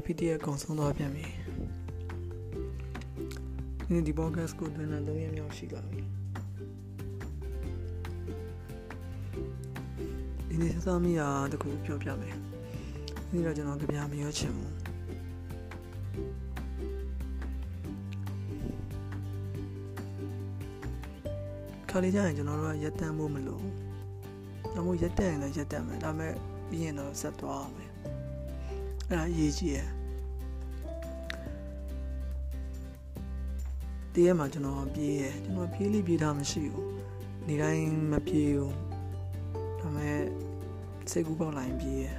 FPT ရဲ့အကုန်ဆုံးသွားပြန်ပြီဒီနေ့ဒီ podcast ကိုတွင်လာ3ရက်မြောက်ရှိလာပြီဒီနေ့စသမီးရာတခုပြောပြမယ်ဒီနေ့တော့ကျွန်တော်ကြပြမရောချင်ဘူးခါလေးကျရင်ကျွန်တော်တို့ကရက်တန်းဖို့မလို့ဒါမှမဟုတ်ရက်တန်းရင်လည်းရက်တန်းမယ်ဒါပေမဲ့ပြီးရင်တော့ဆက်သွားအောင်မယ် အဲ့ဒါအရေးကြီးရယ်တည်းရမှာကျွန်တော်ပြေးရယ်ကျွန်တော်ပြေးလိပြေးတာမရှိဘူးနေတိုင်းမပြေးဘူးဒါပေမဲ့စိတ်ကူးပေါက်လာရင်ပြေးရယ်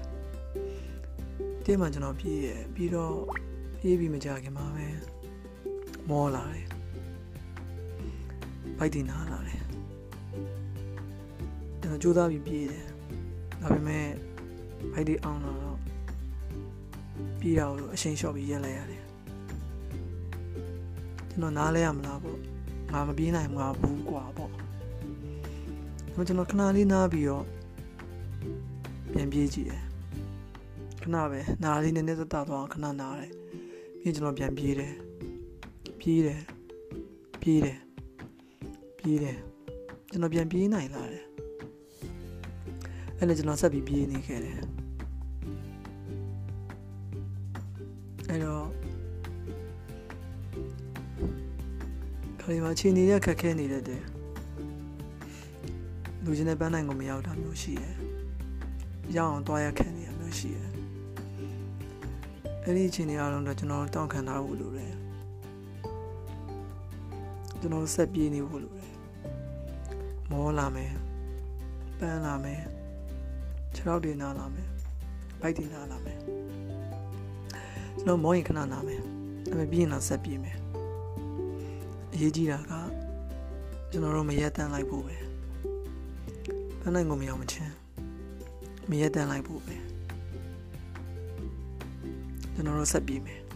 တည်းမှာကျွန်တော်ပြေးရယ်ပြီးတော့ပြေးပြီးမကြခင်မှာပဲမောလာတယ်ဘိုက်တင်နာလာတယ်ကျွန်တော်ကြိုးစားပြီးပြေးတယ်ဒါပေမဲ့ဘိုက်ဒီအောင်လာတော့ ပြေးရအောင်လို့အချိန်လျှော့ပြီးရက်လိုက်ရတယ်ကျွန်တော်နားလဲရမလားပေါ့ငါမပြေးနိုင်မှာဘူးกว่าပေါ့ဒါပေမဲ့ကျွန်တော်ခဏလေးနားပြီးတော့ပြန်ပြေးကြည့်တယ်ခဏပဲနားလေးနည်းနည်းသက်သာသွားအောင်ခဏနားတယ်ပြီးကျွန်တော်ပြန်ပြေးတယ်ပြေးတယ်ပြေးတယ်ပြေးတယ်ကျွန်တော်ပြန်ပြေးနိုင်လာတယ်အဲ့လေကျွန်တော်ဆက်ပြီးပြေးနေခဲ့တယ် အဲ့တော့ခရီးမှာခြေနေတဲ့ခက်ခဲနေတဲ့တဲ့လူချင်းတဲ့ပန်းနိုင်ကိုမရောက်တာမျိုးရှိတယ်။ရောက်အောင်တွားရခံနေရမျိုးရှိတယ်။အဲ့ဒီအခြေအနေအလုံးတော့ကျွန်တော်တောင်းခံထားဖို့လိုတယ်။ကျွန်တော်ဆက်ပြေးနေဖို့လိုတယ်။မောလာမယ်။ပန်းလာမယ်။ခြေထောက်တွေနားလာမယ်။ဗိုက်တွေနားလာမယ်။ ကျွန်တော်မောရင်ခဏနာမယ်။ဒါပေမဲ့ပြီးရင်တော့ဆက်ပြေးမယ်။အရေးကြီးတာကကျွန်တော်တို့မရက်တန်းလိုက်ဖို့ပဲ။ပန်းနိုင်ကိုမရောက်မချင်းမရက်တန်းလိုက်ဖို့ပဲ။ကျွန်တော်တို့ဆက်ပြေးမယ်။